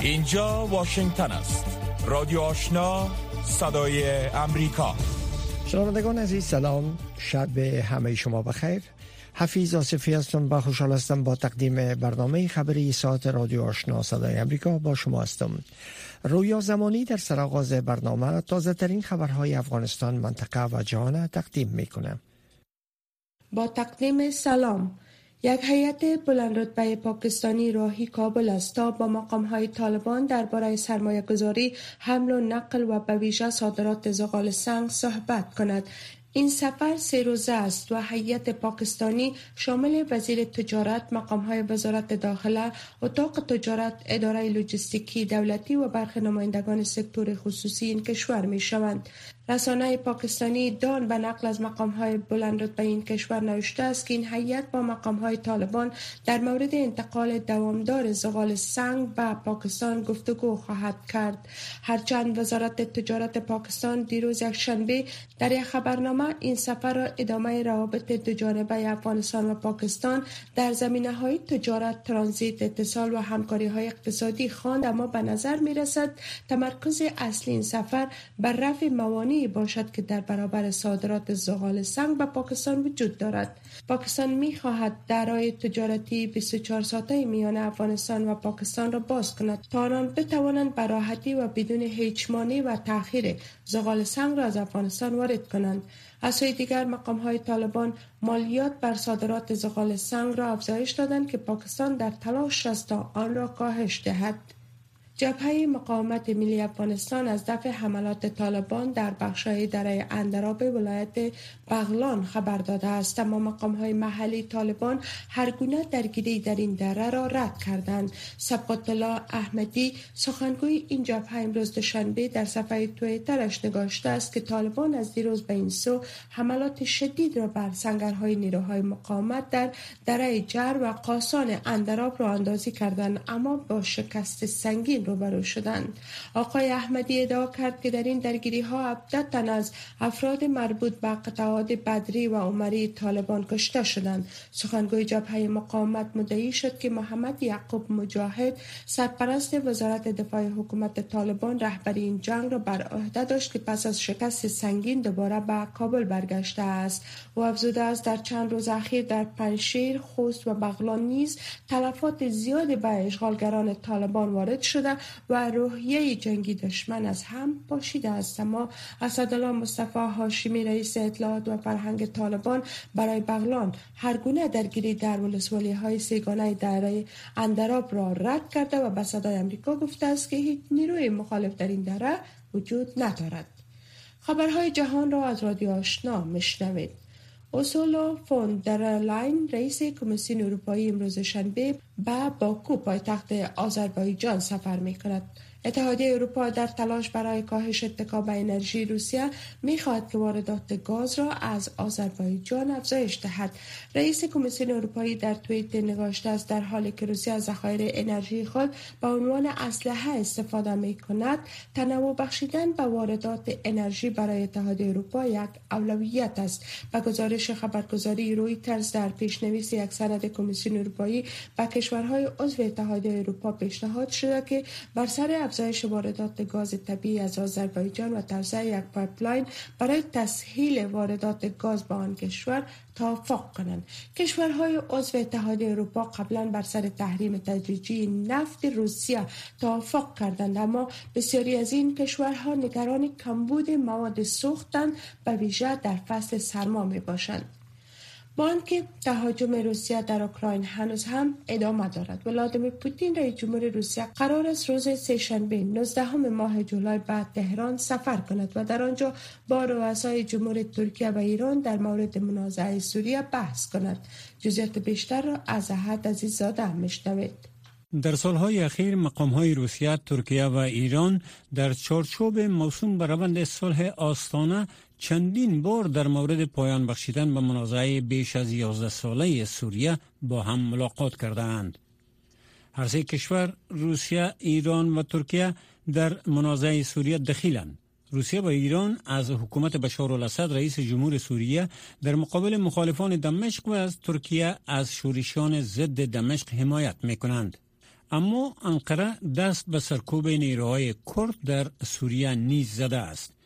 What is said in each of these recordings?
اینجا واشنگتن است. رادیو آشنا صدای امریکا. شنوندگان عزیز سلام. شب همه شما بخیر. حفیظ آصفی هستم و خوشحال هستم با تقدیم برنامه خبری ساعت رادیو آشنا صدای امریکا با شما هستم. رویا زمانی در سرآغاز برنامه تازه ترین خبرهای افغانستان منطقه و جهان تقدیم می‌کنه. با تقدیم سلام. یک هیئت بلندرتبه پاکستانی راهی کابل است تا با مقام های طالبان درباره سرمایه گذاری حمل و نقل و به ویژه صادرات زغال سنگ صحبت کند این سفر سه روزه است و هیئت پاکستانی شامل وزیر تجارت، مقام های وزارت داخله، اتاق تجارت، اداره لوجستیکی دولتی و برخی نمایندگان سکتور خصوصی این کشور می شوند. رسانه پاکستانی دان به نقل از مقام های بلند به این کشور نوشته است که این هیئت با مقام های طالبان در مورد انتقال دوامدار زغال سنگ به پاکستان گفتگو خواهد کرد. هرچند وزارت تجارت پاکستان دیروز یک شنبه در یک خبرنامه این سفر را ادامه روابط دو جانبه افغانستان و پاکستان در زمینه های تجارت ترانزیت اتصال و همکاری های اقتصادی خواند اما به نظر می رسد تمرکز اصلی این سفر بر رفع موانع باشد که در برابر صادرات زغال سنگ به پاکستان وجود دارد. پاکستان می خواهد درای تجارتی 24 ساعته میان افغانستان و پاکستان را باز کند. تا آنان بتوانند به راحتی و بدون هیچ مانع و تاخیر زغال سنگ را از افغانستان وارد کنند. از سوی دیگر مقام های طالبان مالیات بر صادرات زغال سنگ را افزایش دادند که پاکستان در تلاش است تا آن را کاهش دهد. جبهه مقاومت ملی افغانستان از دفع حملات طالبان در بخشهای دره اندراب ولایت بغلان خبر داده است. اما مقام های محلی طالبان هر گونه درگیری در این دره را رد کردند. سبقت الله احمدی سخنگوی این جبهه امروز دوشنبه در صفحه تویترش نگاشته است که طالبان از دیروز به این سو حملات شدید را بر سنگرهای نیروهای مقاومت در دره جر و قاسان اندراب را اندازی کردند. اما با شکست سنگین روبرو شدند. آقای احمدی ادعا کرد که در این درگیری ها تن از افراد مربوط به قطعات بدری و عمری طالبان کشته شدند. سخنگوی جبهه مقاومت مدعی شد که محمد یعقوب مجاهد سرپرست وزارت دفاع حکومت طالبان رهبری این جنگ را بر عهده داشت که پس از شکست سنگین دوباره به کابل برگشته است. و افزوده است در چند روز اخیر در پنشیر خوست و بغلان نیز تلفات زیادی به اشغالگران طالبان وارد شده و روحیه جنگی دشمن از هم پاشیده است. اما اسدالله مصطفی هاشمی رئیس اطلاعات و فرهنگ طالبان برای بغلان هر گونه درگیری در ولسوالی های سه‌گانه دره اندراب را رد کرده و به صدای امریکا گفته است که هیچ نیروی مخالف در این دره وجود ندارد. خبرهای جهان را از رادیو آشنا می‌شنوید اورسولا فون در لاین رئیس کمیسیون اروپایی امروز شنبه به باکو پایتخت آذربایجان سفر می کند. اتحادیه اروپا در تلاش برای کاهش اتکا به انرژی روسیه می‌خواهد که واردات گاز را از آذربایجان افزایش دهد. رئیس کمیسیون اروپایی در توییت نگاشته است در حالی که روسیه از ذخایر انرژی خود به عنوان اسلحه استفاده می کند تنوع بخشیدن به واردات انرژی برای اتحادیه اروپا یک اولویت است. به گزارش خبرگزاری رویترز در پیشنویس یک سند کمیسیون اروپایی به کشورهای عضو اتحادیه اروپا پیشنهاد شده که بر سر افزایش واردات گاز طبیعی از آذربایجان و توسعه یک pipeline برای تسهیل واردات گاز به آن کشور توافق کنند. کشورهای عضو اتحادیه اروپا قبلا بر سر تحریم تدریجی نفت روسیه توافق کردند اما بسیاری از این کشورها نگران کمبود مواد سوختند به ویژه در فصل سرما می باشند با آنکه تهاجم روسیه در اوکراین هنوز هم ادامه دارد. ولادیمیر پوتین رئیس جمهور روسیه قرار است روز سهشنبه 19 ماه جولای به تهران سفر کند و در آنجا با رؤسای جمهور ترکیه و ایران در مورد منازعه سوریه بحث کند. جزئیات بیشتر را از احد عزیزاده میشنوید. در سالهای اخیر مقام های روسیه، ترکیه و ایران در چارچوب موسوم به روند صلح آستانه چندین بار در مورد پایان بخشیدن به منازعه بیش از 11 ساله سوریه با هم ملاقات کردند. هر سه کشور روسیه، ایران و ترکیه در منازعه سوریه دخیلند. روسیه و ایران از حکومت بشار الاسد رئیس جمهور سوریه در مقابل مخالفان دمشق و از ترکیه از شورشان ضد دمشق حمایت می کنند. اما انقره دست به سرکوب نیروهای کرد در سوریه نیز زده است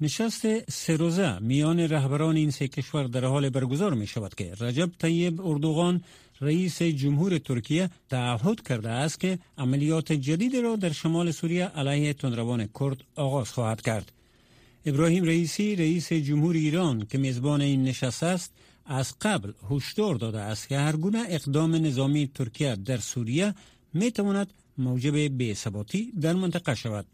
نشست سروزه میان رهبران این سه کشور در حال برگزار می شود که رجب طیب اردوغان رئیس جمهور ترکیه تعهد کرده است که عملیات جدید را در شمال سوریه علیه تندروان کرد آغاز خواهد کرد. ابراهیم رئیسی رئیس جمهور ایران که میزبان این نشست است از قبل هشدار داده است که هر گونه اقدام نظامی ترکیه در سوریه می تواند موجب بی‌ثباتی در منطقه شود.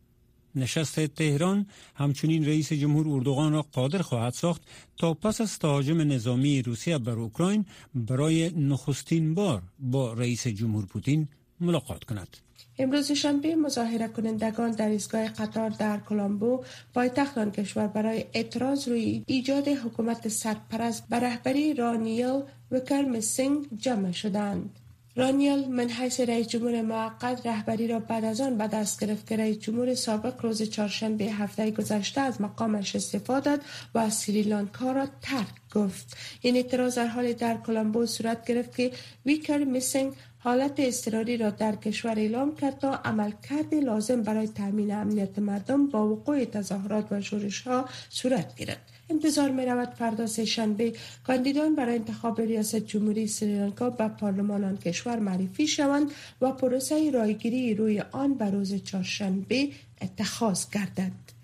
نشست تهران همچنین رئیس جمهور اردوغان را قادر خواهد ساخت تا پس از تهاجم نظامی روسیه بر اوکراین برای نخستین بار با رئیس جمهور پوتین ملاقات کند. امروز شنبه مظاهره کنندگان در ایستگاه قطار در کلمبو پایتخت آن کشور برای اعتراض روی ایجاد حکومت سرپرست بر رهبری رانیل ویکرمه‌سینگه جمع شدند. رانیل من حیث رئیس جمهور موقت رهبری را بعد از آن به دست گرفت که رئیس جمهور سابق روز چهارشنبه هفته گذشته از مقامش استعفا داد و سریلانکا را ترک گفت. این اعتراض در حال در کلمبو صورت گرفت که ویکر میسنگ حالت اضطراری را در کشور اعلام کرد تا عملکرد لازم برای تامین امنیت مردم با وقوع تظاهرات و شورش ها صورت گیرد انتظار می رود فردا شنبه کاندیدان برای انتخاب ریاست جمهوری سریلانکا به پارلمان آن کشور معرفی شوند و پروسه رایگیری روی آن به روز چهارشنبه اتخاذ گردد.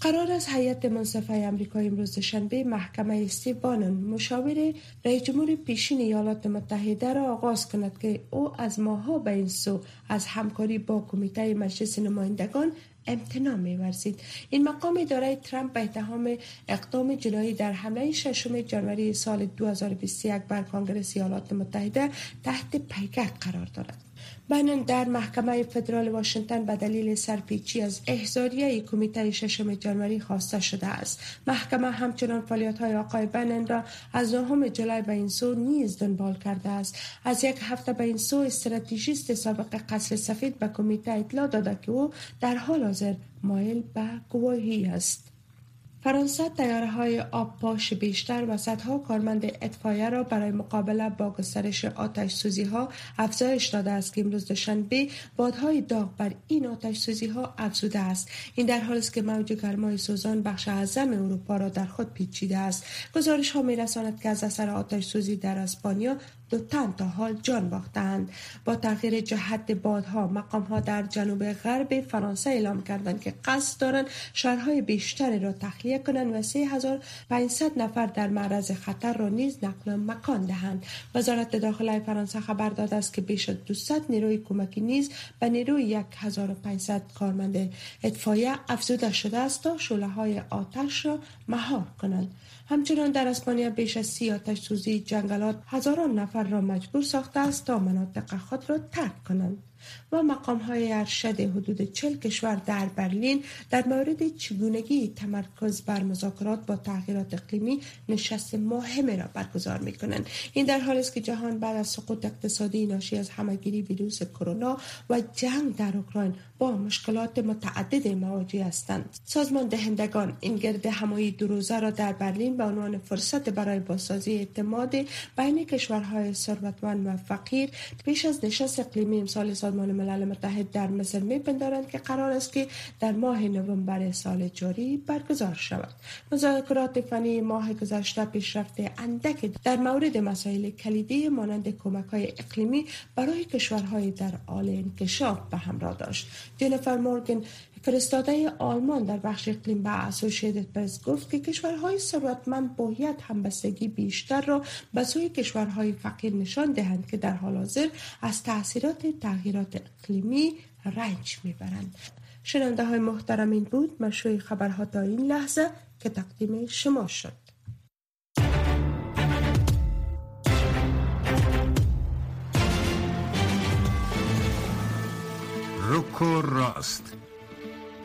قرار است هیئت منصفه امریکا امروز شنبه محکمه استی بانن مشاور رئیس جمهور پیشین ایالات متحده را آغاز کند که او از ماها به این سو از همکاری با کمیته مجلس نمایندگان امتناع میورزید. این مقام اداره ترامپ به اتهام اقدام جنایی در حمله ششم جنوری سال 2021 بر کنگره ایالات متحده تحت پیگرد قرار دارد. بنن در محکمه فدرال واشنگتن به دلیل سرپیچی از احضاریه کمیته ششم جنوری خواسته شده است. محکمه همچنان فعالیت های آقای بنن را از نهم جولای به این سو نیز دنبال کرده است. از یک هفته به این سو استراتژیست سابق قصر سفید به کمیته اطلاع داده که او در حال حاضر مایل به گواهی است. فرانسه تیاره های آب پاش بیشتر و صدها کارمند اطفایه را برای مقابله با گسترش آتش سوزی ها افزایش داده است که امروز دوشنبه بادهای داغ بر این آتش سوزی ها افزوده است. این در حالی است که موج گرمای سوزان بخش اعظم اروپا را در خود پیچیده است. گزارش ها می رساند که از اثر آتش سوزی در اسپانیا تن تا حال جان باختند. با تغییر جهت بادها مقام ها در جنوب غرب فرانسه اعلام کردند که قصد دارند شهرهای بیشتری را تخلیه کنند و 3500 نفر در معرض خطر را نیز نقل مکان دهند. وزارت داخله فرانسه خبر داده است که بیش از 200 نیروی کمکی نیز به نیروی 1500 کارمند اطفایه افزوده شده است تا شعله های آتش را مهار کنند. همچنان در اسپانیا بیش از سی آتش سوزی جنگلات هزاران نفر را مجبور ساخته است تا مناطق خود را ترک کنند. و مقام های ارشد حدود چل کشور در برلین در مورد چگونگی تمرکز بر مذاکرات با تغییرات اقلیمی نشست مهمه را برگزار می کنند این در حالی است که جهان بعد از سقوط اقتصادی ناشی از همگیری ویروس کرونا و جنگ در اوکراین با مشکلات متعدد مواجه هستند. سازمان دهندگان این گرد همایی دو را در برلین به عنوان فرصت برای بازسازی اعتماد بین کشورهای ثروتمند و فقیر پیش از نشست اقلیمی امسال سازمان ملل متحد در مصر میپندارند که قرار است که در ماه نوامبر سال جاری برگزار شود. مذاکرات فنی ماه گذشته پیشرفت اندک در مورد مسائل کلیدی مانند کمک های اقلیمی برای کشورهای در حال انکشاف به همراه داشت. جنفر مورگن فرستاده آلمان در بخش اقلیم به اسوسییتد پرس گفت که کشورهای ثروتمند باید همبستگی بیشتر را به سوی کشورهای فقیر نشان دهند که در حال حاضر از تاثیرات تغییرات اقلیمی رنج می‌برند. شنونده های محترم این بود. مشروع خبرها تا این لحظه که تقدیم شما شد. روکو راست.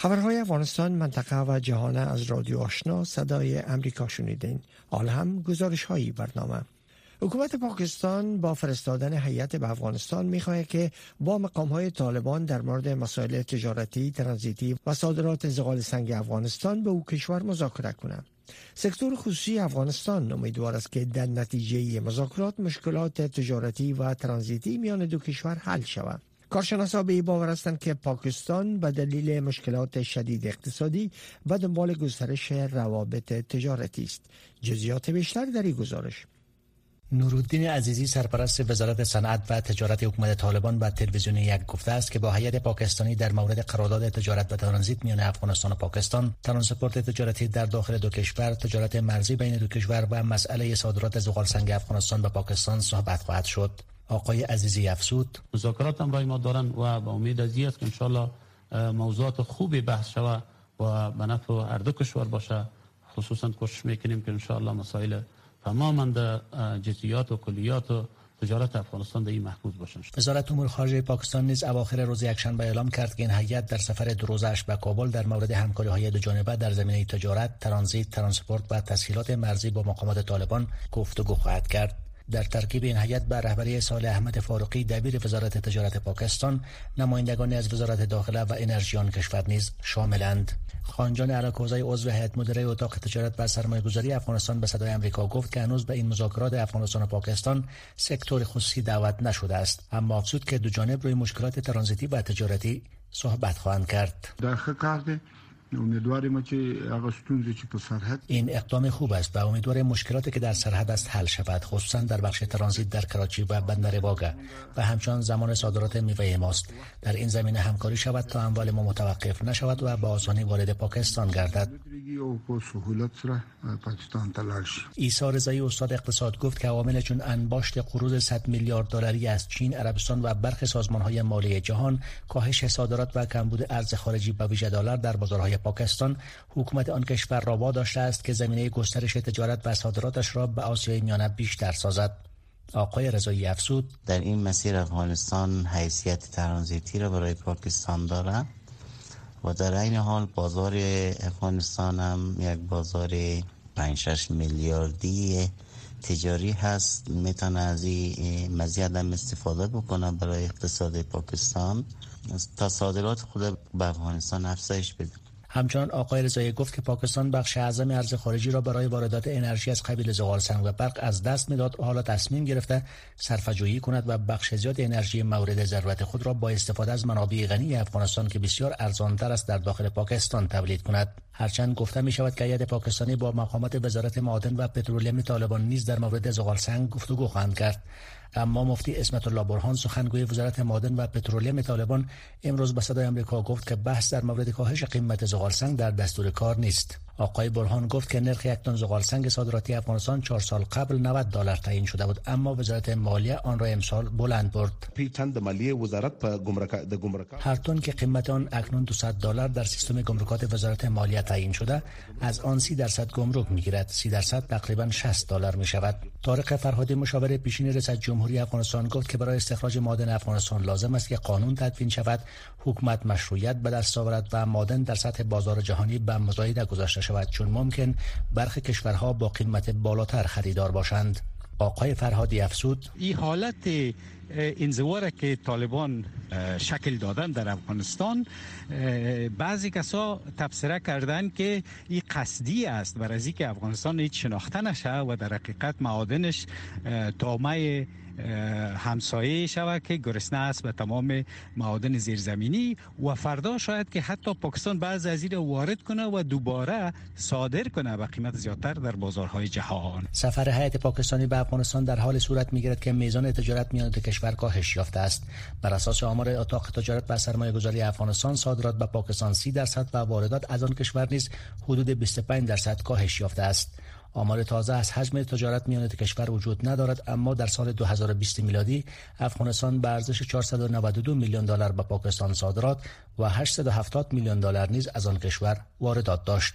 خبرهای افغانستان منطقه و جهان از رادیو آشنا صدای امریکا شنیدین حال هم گزارش هایی برنامه حکومت پاکستان با فرستادن هیئت به افغانستان می‌خواهد که با مقام های طالبان در مورد مسائل تجارتی، ترانزیتی و صادرات زغال سنگ افغانستان به او کشور مذاکره کنند. سکتور خصوصی افغانستان امیدوار است که در نتیجه مذاکرات مشکلات تجارتی و ترانزیتی میان دو کشور حل شود. کارشناسا به باور هستند که پاکستان به دلیل مشکلات شدید اقتصادی و دنبال گسترش روابط تجارتی است. جزیات بیشتر در این گزارش نورالدین عزیزی سرپرست وزارت صنعت و تجارت حکومت طالبان به تلویزیون یک گفته است که با هیئت پاکستانی در مورد قرارداد تجارت و ترانزیت میان افغانستان و پاکستان ترانسپورت تجارتی در داخل دو کشور تجارت مرزی بین دو کشور و مسئله صادرات زغال سنگ افغانستان به پاکستان صحبت خواهد شد آقای عزیزی افسود. مذاکرات هم ما دارن و با امید از است که انشالله موضوعات خوبی بحث شود و به نفع هر دو کشور باشه. خصوصا کوشش می‌کنیم که انشالله مسائل تماما جزئیات و کلیات و تجارت افغانستان در این محفوظ باشن. وزارت امور خارجه پاکستان نیز اواخر روز یکشنبه اعلام کرد که این هیئت در سفر دو روزش به کابل در مورد همکاری های دو جانبه در زمینه تجارت، ترانزیت، ترانسپورت و تسهیلات مرزی با مقامات طالبان گفتگو خواهد کرد. در ترکیب این هیئت به رهبری صالح احمد فاروقی دبیر وزارت تجارت پاکستان نمایندگانی از وزارت داخله و انرژی آن کشور نیز شاملند. خانجان علاکوزای عضو هیئت مدیره اتاق تجارت و سرمایه گذاری افغانستان به صدای آمریکا گفت که هنوز به این مذاکرات افغانستان و پاکستان سکتور خصوصی دعوت نشده است. اما افزود که دو جانب روی مشکلات ترانزیتی و تجارتی صحبت خواهند کرد. در امیدواریم که هغه ستونزې چې په سرحد این اقدام خوب است و امیدوار مشکلاتی که در سرحد است حل شود خصوصا در بخش ترانزیت در کراچی و بندر واگه. و همچنان زمان صادرات میوه ماست. در این زمینه همکاری شود تا اموال ما متوقف نشود و به آسانی وارد پاکستان گردد. ایسا رضایی استاد اقتصاد گفت که عوامل چون انباشت قروض 100 میلیارد دلاری از چین، عربستان و برخی سازمان‌های مالی جهان، کاهش صادرات و کمبود ارز خارجی به ویژه دلار در بازارهای پاکستان حکومت آن کشور را واداشته است که زمینه گسترش تجارت و صادراتش را به آسیای میانه بیشتر سازد. آقای رضایی افسود در این مسیر افغانستان حیثیت ترانزیتی را برای پاکستان دارد و در این حال بازار افغانستان هم یک بازار 5 میلیاردی تجاری هست. می‌تونه از این مزیت هم استفاده بکنه برای اقتصاد پاکستان. تا صادرات خود به افغانستان افزایش بده. همچنان آقای رضایی گفت که پاکستان بخش اعظم ارز خارجی را برای واردات انرژی از قبیل زغال سنگ و برق از دست می‌داد. حالا تصمیم گرفته صرفه‌جویی کند و بخش زیاد انرژی مورد ضرورت خود را با استفاده از منابع غنی افغانستان که بسیار ارزانتر است در داخل پاکستان تولید کند. هرچند گفته می شود که هیئت پاکستانی با مقامات وزارت معادن و پترولیم طالبان نیز در مورد زغال سنگ گفتگو خواهند کرد. اما مفتی اسمت الله برهان سخنگوی وزارت معادن و پترولیم طالبان امروز به صدای آمریکا گفت که بحث در مورد کاهش قیمت زغال سنگ در دستور کار نیست. آقای برهان گفت که نرخ یک تن زغال سنگ صادراتی افغانستان چهار سال قبل 90 دلار تعیین شده بود اما وزارت مالیه آن را امسال بلند برد. مالیه وزارت هر تن که قیمت آن اکنون 200 دلار در سیستم گمرکات وزارت مالیه تعیین شده از آن 30 درصد گمرک می‌گیرد. 30 درصد تقریبا 60 دلار می شود طارق فرهادی مشاور پیشین رئیس جمهوری افغانستان گفت که برای استخراج مادن افغانستان لازم است که قانون تدوین شود حکومت مشروعیت به دست آورد و مادن در سطح بازار جهانی به مزایده گذاشته شود. چون ممکن برخی کشورها با قیمت بالاتر خریدار باشند. آقای فرهادی افسود این حالت انزواره که طالبان شکل دادن در افغانستان بعضی کسا تبصره کردن که این قصدی است بر از که افغانستان هیچ شناخته نشه و در حقیقت معادنش تامه همسایه شود که گرسنه است به تمام معادن زیرزمینی و فردا شاید که حتی پاکستان بعض از این وارد کنه و دوباره صادر کنه به قیمت زیادتر در بازارهای جهان. سفر هیئت پاکستانی به افغانستان در حال صورت می‌گیرد که میزان تجارت میان دو کشور کاهش یافته است بر اساس آمار اتاق تجارت و سرمایه گذاری افغانستان صادرات به پاکستان 30 درصد و واردات از آن کشور نیز حدود 25 درصد کاهش یافته است آمار تازه از حجم تجارت میان کشور وجود ندارد اما در سال 2020 میلادی افغانستان به ارزش 492 میلیون دلار به پاکستان صادرات و 870 میلیون دلار نیز از آن کشور واردات داشت.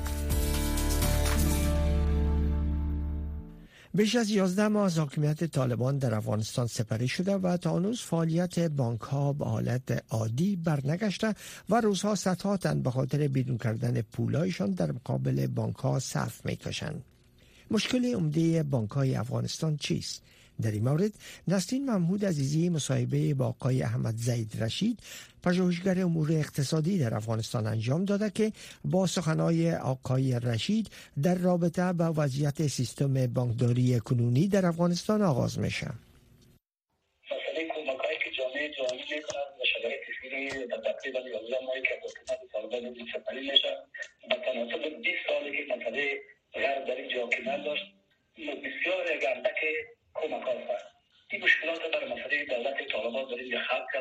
بیش از 11 ماه از حاکمیت طالبان در افغانستان سپری شده و تا هنوز فعالیت بانک ها به حالت عادی برنگشته و روزها صدها تن به خاطر بیرون کردن پولایشان در مقابل بانک ها صف می‌کشند. مشکل عمده بانک های افغانستان چیست؟ در این مورد نسرین محمود عزیزی مصاحبه با آقای احمد زید رشید پژوهشگر امور اقتصادی در افغانستان انجام داده که با سخنهای آقای رشید در رابطه با وضعیت سیستم بانکداری کنونی در افغانستان آغاز میشه. مسئله کمکایی که جامعه جهانی در تقریبا 11 ماهی که حکومت طالبان میشه به تناسب 20 سالی که مسئله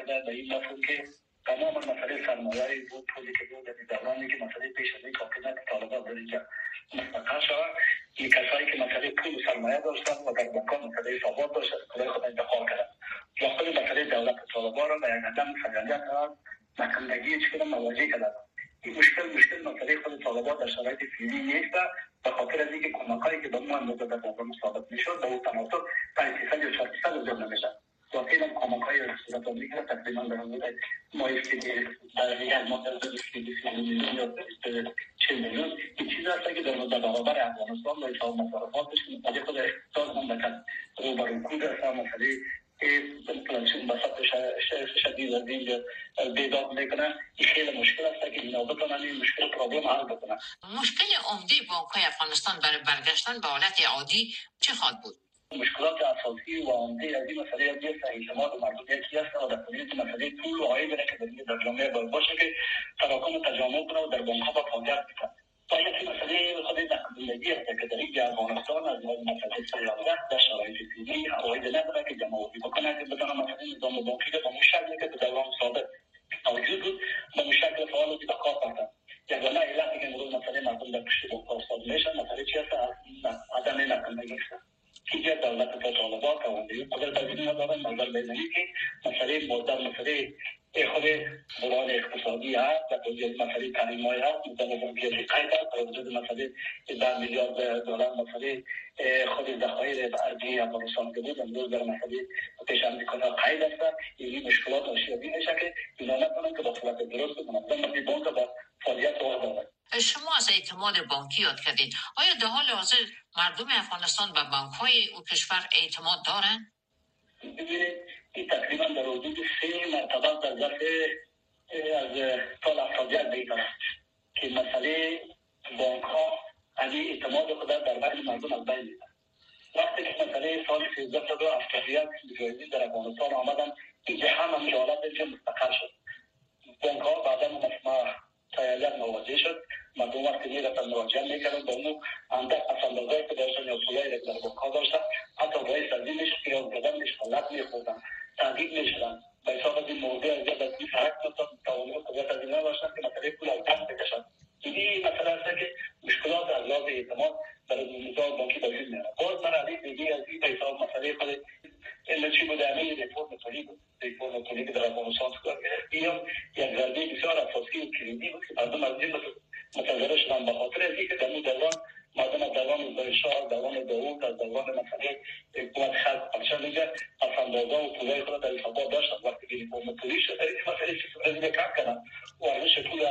کرده به این مفهوم که تمام مسئله سرمایه بود پولی که بود در دورانی که مسئله پیش از این حاکمیت طالبان در اینجا مستقر شود. این کسایی که مسئله پول و سرمایه داشتن و در بانکها مسئله حسابات داشتن برای خود انتقال کردن. یا خود مسئله دولت طالبان را به یک عدم فعالیت نکنندگی چه مواجه کردن. این مشکل مشکل مسئله خود طالبان در شرایط فعلی نیست به خاطر از اینکه کمکایی که به ما اندازه در بازار ثابت می‌شد به اون تناسب 5 یا 4 درصد زیاد نمیشه واقعا کمک های صورت آمریکا تقریبا در حدود ماهی که در یک ماه در حدود میلیون یا 40 میلیون این چیز هست که در مورد برابر افغانستان و حساب مصرفاتش متوجه خود اقتصاد مملکت رو بر رکود هست مسئله انفلاسیون بسط شدید از اینجا بیداد می‌کنه این خیلی مشکل است که اینا بتونن این مشکل پرابلم حل بکنن مشکل عمده بانک افغانستان برای برگشتن به حالت عادی چه خواهد بود؟ مشکلات اساسی و عمده از این مسئله از یک اعتماد مردم. یکی است و در کنید مسئله پول و عاید که در جامعه باشه که تراکم تجامع کنه و در بانک ها با فعالیت بکنه. و یک مسئله خود نقدینگی است که در این افغانستان از مسئله سیاست در شرایط فعلی عواید نداره که جمعوری بکنه که بدانه مسئله نظام بانکی به اون شکلی که در دوران سابق موجود بود به اون شکل فعال به کار بردن یگانه علت که امروز مسئله مردم در پشت بانک استاد میشن مسئله عدم است. که دولت طالبان توانایی قدرت پذیری ندارن نظر بزنی که مسئله مدر مسئله خود بحران اقتصادی هست و توجیه مسئله تعلیم های هست نظام بانکی قید هست. و وجود مسئله در میلیارد دلار مسئله خود ذخایر ارضی افغانستان که بود امروز در مسئله پیش کنه قید هست این مشکلات آشیابی میشه که اینا نکنن که با صورت درست بکنن. بانک با فعالیت رو شما از اعتماد بانکی یاد کردید. آیا در حال حاضر مردم افغانستان به بانک های او کشور اعتماد دارند این تقریبا در حدود سه مرتبه در ظرف از سال افتادیت بیتر که مسئله بانک ها از اعتماد خود در بین مردم از بین وقتی که مسئله سال 1371 مجاهدین در افغانستان آمدن این هم هم حالت مستقر شد. بانک ها بعدا تایید مواجه شد. مردم وقتی می‌رفتن مراجعه می‌کردن به اونو اندک پسندازهایی که داشتن یا پولایی که در بانکها داشتن حتی باعث از این میشه که یاد بدنش حالت میخوردن تحقیق می‌شدن. به حساب از این موضوع از از این فرق داشتن قدرت از این نداشتن که مسئله پول از بکشن. این مسئله است که مشکلات از لحاظ اعتماد در نظام بانکی به دیگه از این حساب مسئله خود علت چی بوده؟ همه ریفورم پولی بود ریفورم پولی که در افغانستان گرفت. این یک ضربه بسیار اساسی کلیدی بود که مردم از این متضرر شدن به خاطر از اینکه در اون دوران مردم از دوران شاه دوران داوود از دوران مسئله حکومت خلق پرچه میگه از اندازه و پولای خود در حسابات داشتن. وقتی که ریفورم پولی شد این مسئله چیز کم کردن. و ارزش پول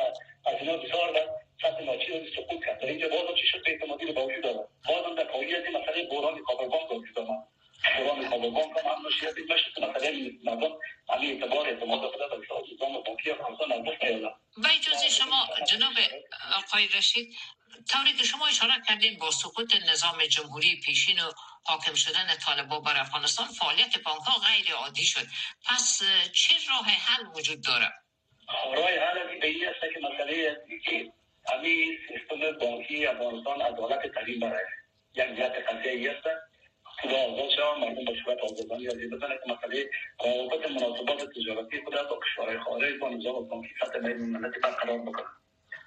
از اینا بسیار سطح ناچیز رو سقوط کرد در اینجا باز چی شد به اعتمادی رو به وجود آمد باز در پاییز مسئله بحران کابل به وجود آمد بحران کابل بانک هم هم نشید این مشت مسئله مردم همین اعتبار اعتماد خود به نظام بانکی افغانستان از دست نیاوردن و اجازه شما جناب آقای رشید طوری که شما اشاره کردین با سقوط نظام جمهوری پیشین و حاکم شدن طالبان بر افغانستان فعالیت بانک ها غیر عادی شد. پس چه راه حل وجود داره راه حل به این است که مسئله که همین سیستم بانکی افغانستان عدالت ترین برای یک جهت قضیه است. پول آزاد شد مردم به صورت آزادانه یادی بزنه که مسئله روابط مناسبات تجارتی خود با کشورهای خارج با نظام بانکی سطح بین المللی برقرار بکنه.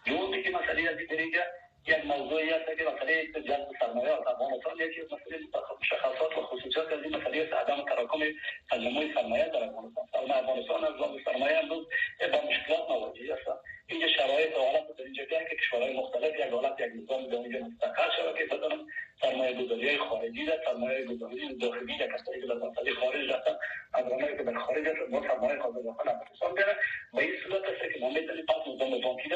يوضح مسألة بطريقة يعني موضوعية تجد مسألة جذب سرمایه و توان انسان یکی از مسائل مشخصات و خصوصیات از این مسئله است عدم تراکم نمای سرمایه در افغانستان سرمایه افغانستان از لحاظ سرمایه امروز با مشکلات مواجه هستند اینجا شرایط در اینجا که کشورهای مختلف یک حالت یک نظام در اونجا مستقر شود که بدانم سرمایه گذاری خارجی در سرمایه گذاری داخلی در کسایی که در مسئله خارج رفتن از آنهایی که در خارج هستن با سرمایه قابل داخل افغانستان بیارن و این صورت است که ما می‌تونیم پس نظام بانکی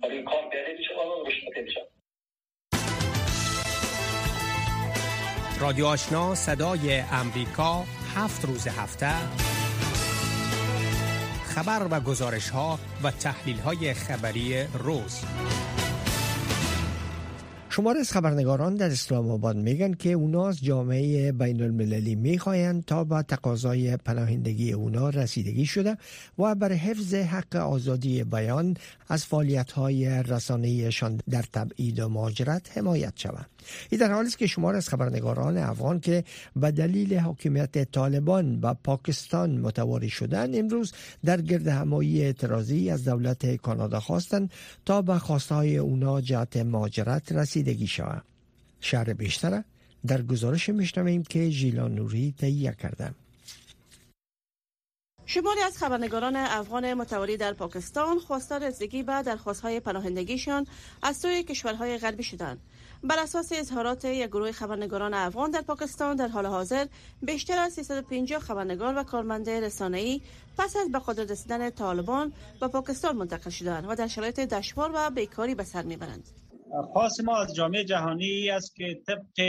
برای کار بیاره میشه و رشد میشه. رادیو آشنا صدای امریکا هفت روز هفته. خبر و گزارش ها و تحلیل های خبری روز شمار از خبرنگاران در اسلام آباد میگن که اونا از جامعه بین المللی می‌خواهند تا با تقاضای پناهندگی اونا رسیدگی شده و بر حفظ حق آزادی بیان از فعالیت های رسانه‌ایشان در تبعید و مهاجرت حمایت شود. این در حالی است که شمار از خبرنگاران افغان که به دلیل حاکمیت طالبان و پاکستان متواری شدن امروز در گرد همایی اعتراضی از دولت کانادا خواستند تا به خواستهای اونا جهت مهاجرت رسیدگی شود. شهر بیشتر در گزارش میشنویم که ژیلان نوری تهیه کرده. شماری از خبرنگاران افغان متواری در پاکستان خواستار رسیدگی به درخواستهای پناهندگیشان از سوی کشورهای غربی شدند. بر اساس اظهارات یک گروه خبرنگاران افغان در پاکستان در حال حاضر بیشتر از 350 خبرنگار و کارمند رسانه‌ای پس از به قدرت رسیدن طالبان به پاکستان منتقل شدند و در شرایط دشوار و بیکاری به سر می‌برند. خاص ما از جامعه جهانی است که طبق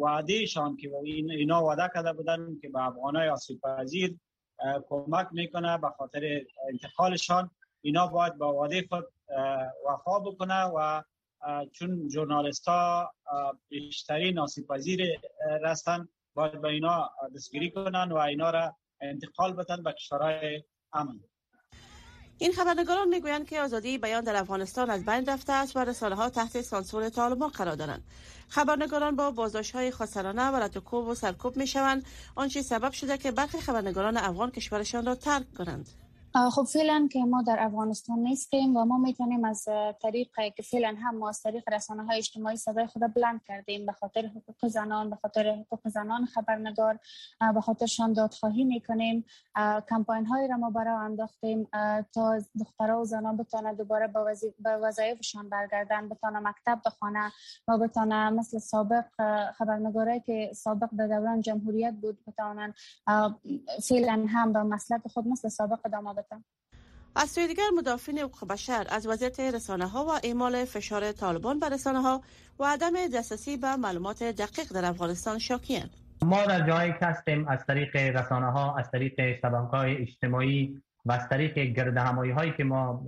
وعدهشان که اینا وعده کرده بودن که به افغانای آسیب پذیر کمک می‌کنه به خاطر انتقالشان اینا باید با وعده خود وفا بکنه و چون جورنالیست ها بیشترین آسیب پذیر رستن باید به اینا دستگیری کنن و اینا را انتقال بدن به کشورهای امن. این خبرنگاران می‌گویند که آزادی بیان در افغانستان از بین رفته است و رسانه ها تحت سانسور طالبان قرار دارند. خبرنگاران با بازداشت های خسرانه و رتوکوب و سرکوب می شوند آنچه سبب شده که برخی خبرنگاران افغان کشورشان را ترک کنند. خب فعلا که ما در افغانستان نیستیم و ما می‌تونیم از طریق که فعلا هم ما از طریق رسانه های اجتماعی صدای خود بلند کردیم به خاطر حقوق زنان به خاطر حقوق زنان خبرنگار به خاطرشان دادخواهی می‌کنیم. کمپاین های را ما برای انداختیم تا دخترها و زنان بتانه دوباره به وظایفشان برگردن بتانه مکتب بخوانه و بتانه مثل سابق خبرنگاره که سابق در دوران جمهوریت بود بتانن فعلا هم به مسلک خود مثل سابق ادامه از سوی دیگر مدافعین حقوق بشر از وضعیت رسانه ها و اعمال فشار طالبان بر رسانه ها و عدم دسترسی به معلومات دقیق در افغانستان شاکیان ما در جایی که هستیم از طریق رسانه ها از طریق شبکه های اجتماعی و از طریق گرد همایی هایی که ما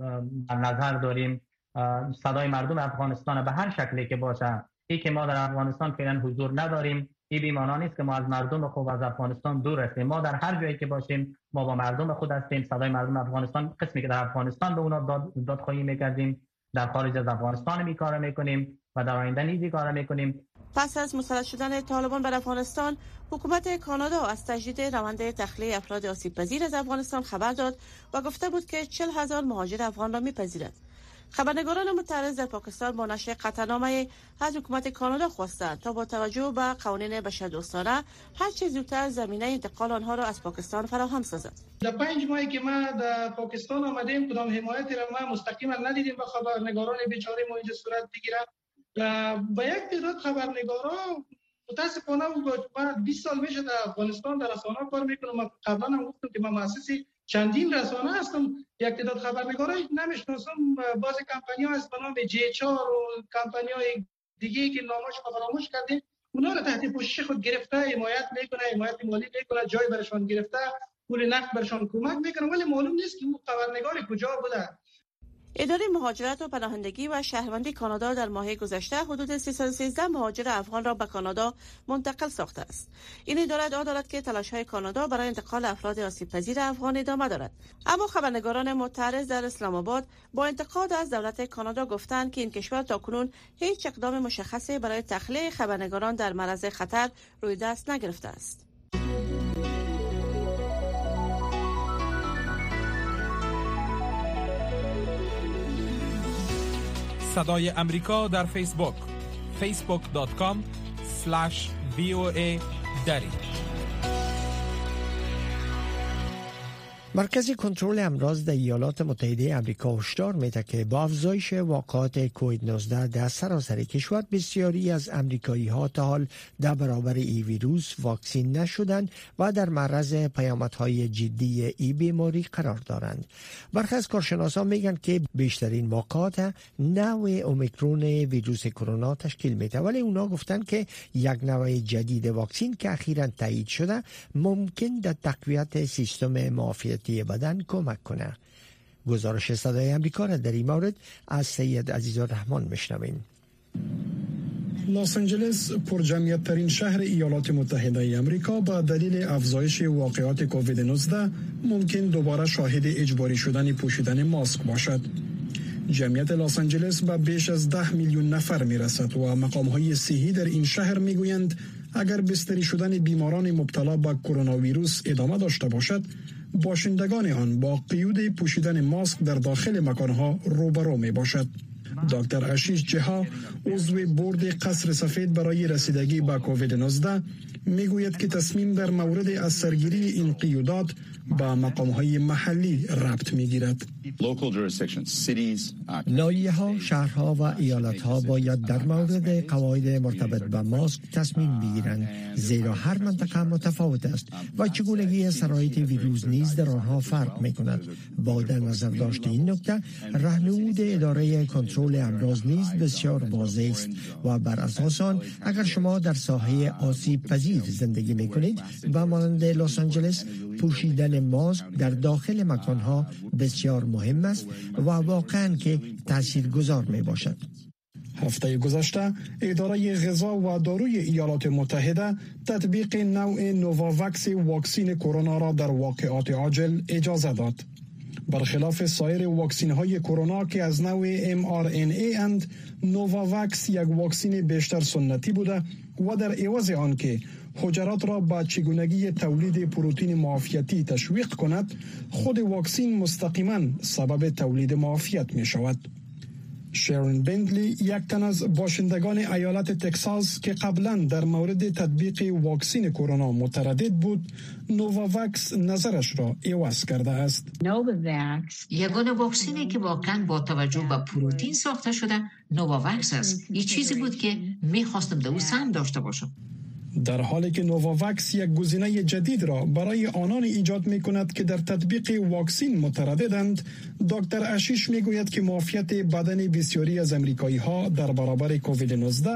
در نظر داریم صدای مردم افغانستان به هر شکلی که باشه ای که ما در افغانستان فعلا حضور نداریم این بیمانا نیست که ما از مردم خوب از افغانستان دور هستیم ما در هر جایی که باشیم ما با مردم خود هستیم. صدای مردم افغانستان قسمی که در افغانستان به اونا داد دادخواهی می‌کردیم. در خارج از افغانستان می کار می‌کنیم و در آینده نیزی کار می‌کنیم. پس از مسلط شدن طالبان بر افغانستان حکومت کانادا از تجدید روند تخلیه افراد آسیب پذیر از افغانستان خبر داد و گفته بود که 40 هزار مهاجر افغان را میپذیرد. خبرنگاران متعرض در پاکستان با نشر قطعنامه از حکومت کانادا خواستند تا با توجه به قوانین بشردوستانه هر چه زودتر زمینه انتقال آنها را از پاکستان فراهم سازد. در پنج ماهی که ما در پاکستان آمدیم کدام حمایتی را ما مستقیما ندیدیم به خبرنگاران بیچاره ما اینجا صورت بگیره با یک تعداد خبرنگارا متاسفانه من 20 سال میشه در افغانستان در رسانه کار می‌کنم قبلا هم گفتم که من مؤسسی چندین رسانه هستم. یک تعداد خبرنگارای نمی‌شناسم. باز کمپانی ها هست به نام جی چار و کمپانی های دیگه که نامش فراموش کرده اونا رو تحت پوشش خود گرفته حمایت می‌کنه حمایت مالی می‌کنه جای برشان گرفته پول نقد برشان کمک می‌کنه. ولی معلوم نیست که اون خبرنگار کجا بوده. اداره مهاجرت و پناهندگی و شهروندی کانادا در ماه گذشته حدود 313 مهاجر افغان را به کانادا منتقل ساخته است. این اداره ادعا دارد که تلاش های کانادا برای انتقال افراد آسیب پذیر افغان ادامه دارد. اما خبرنگاران معترض در اسلام آباد با انتقاد از دولت کانادا گفتند که این کشور تاکنون هیچ اقدام مشخصی برای تخلیه خبرنگاران در معرض خطر روی دست نگرفته است. صدای امریکا در فیسبوک facebook.com voa دری. مرکز کنترل امراض در ایالات متحده امریکا هشدار میده که با افزایش واقعات کووید 19 در سراسر کشور بسیاری از امریکایی ها تا حال در برابر ای ویروس واکسین نشدند و در معرض پیامدهای جدی ای بیماری قرار دارند. برخی از کارشناسان میگن که بیشترین واقعات نوع اومیکرون ویروس کرونا تشکیل میده ولی اونا گفتن که یک نوع جدید واکسین که اخیرا تایید شده ممکن در تقویت سیستم معافیت بدن کمک کنه گزارش صدای امریکا را در این مورد از سید عزیز الرحمن میشنویم لس آنجلس پر جمعیت ترین شهر ایالات متحده ای امریکا با دلیل افزایش واقعات کووید 19 ممکن دوباره شاهد اجباری شدن پوشیدن ماسک باشد. جمعیت لس آنجلس به بیش از ده میلیون نفر می رسد و مقام های صحی در این شهر می گویند اگر بستری شدن بیماران مبتلا به کرونا ویروس ادامه داشته باشد باشندگان آن با قیود پوشیدن ماسک در داخل مکانها روبرو می باشد. دکتر اشیش جها عضو بورد قصر سفید برای رسیدگی به کووید 19 می‌گوید که تصمیم در مورد از سرگیری این قیودات با مقام های محلی ربط می گیرد. لایه ها، شهرها و ایالت ها باید در مورد قواعد مرتبط به ماسک تصمیم بگیرند زیرا هر منطقه متفاوت است و چگونگی سرایت ویروس نیز در آنها فرق می کند. با در نظر داشت این نکته رهنمود اداره کنترل امراض نیز بسیار واضح است و بر اساس آن اگر شما در ساحه آسیب پذیر زندگی می کنید و مانند لس آنجلس پوشیدن ماسک در داخل مکانها بسیار مهم است و واقعا که تأثیر گذار می باشد. هفته گذشته اداره غذا و داروی ایالات متحده تطبیق نوع نوواوکس واکسین کرونا را در واقعات عاجل اجازه داد. برخلاف سایر واکسین های کرونا که از نوع mRNA اند نوواوکس یک واکسین بیشتر سنتی بوده و در عوض آن که حجرات را به چگونگی تولید پروتین معافیتی تشویق کند خود واکسین مستقیما سبب تولید معافیت می شود شیرون بندلی یک تن از باشندگان ایالت تکساس که قبلا در مورد تطبیق واکسین کرونا متردد بود نوواوکس نظرش را عوض کرده است. یگانه واکسینی که واقعا با توجه به پروتین ساخته شده نوواوکس است. یه چیزی بود که می‌خواستم در او سهم داشته باشم. در حالی که نوواوکس یک گزینه جدید را برای آنان ایجاد می کند که در تطبیق واکسین مترددند دکتر اشیش می گوید که معافیت بدن بسیاری از امریکایی ها در برابر کووید 19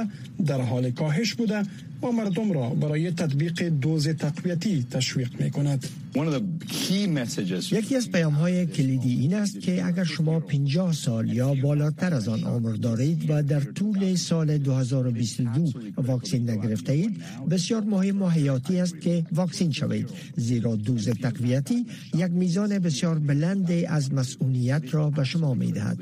در حال کاهش بوده و مردم را برای تطبیق دوز تقویتی تشویق می کند. یکی از پیام های کلیدی این است که اگر شما 50 سال یا بالاتر از آن عمر دارید و در طول سال 2022 واکسین نگرفته اید. بسیار مهم و حیاتی است که واکسین شوید. زیرا دوز تقویتی یک میزان بسیار بلند از مسئولیت را به شما می دهد.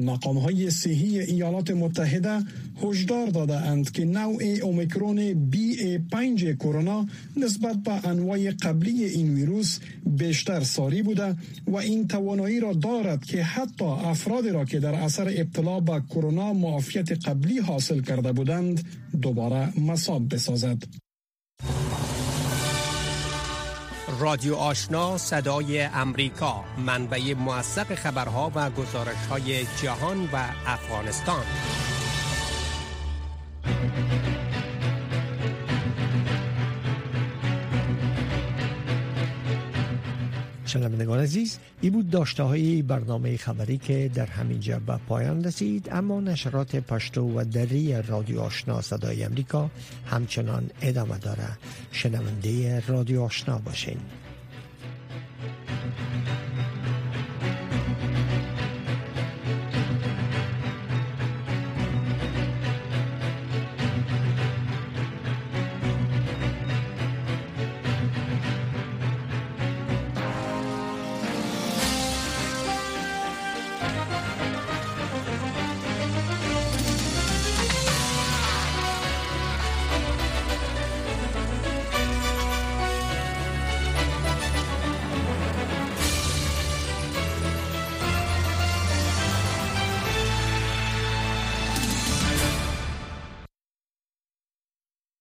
مقام های صحی ایالات متحده هشدار داده اند که نوع اومیکرون بی ای 5 کرونا نسبت به انواع قبلی این ویروس بیشتر ساری بوده و این توانایی را دارد که حتی افرادی را که در اثر ابتلا به کرونا معافیت قبلی حاصل کرده بودند دوباره مصاب بسازد. رادیو آشنا صدای امریکا منبع موثق خبرها و گزارش های جهان و افغانستان شنوندگان عزیز این بود داشته های برنامه خبری که در همین جا به پایان رسید اما نشرات پشتو و دری رادیو آشنا صدای امریکا همچنان ادامه داره. شنونده رادیو آشنا باشین.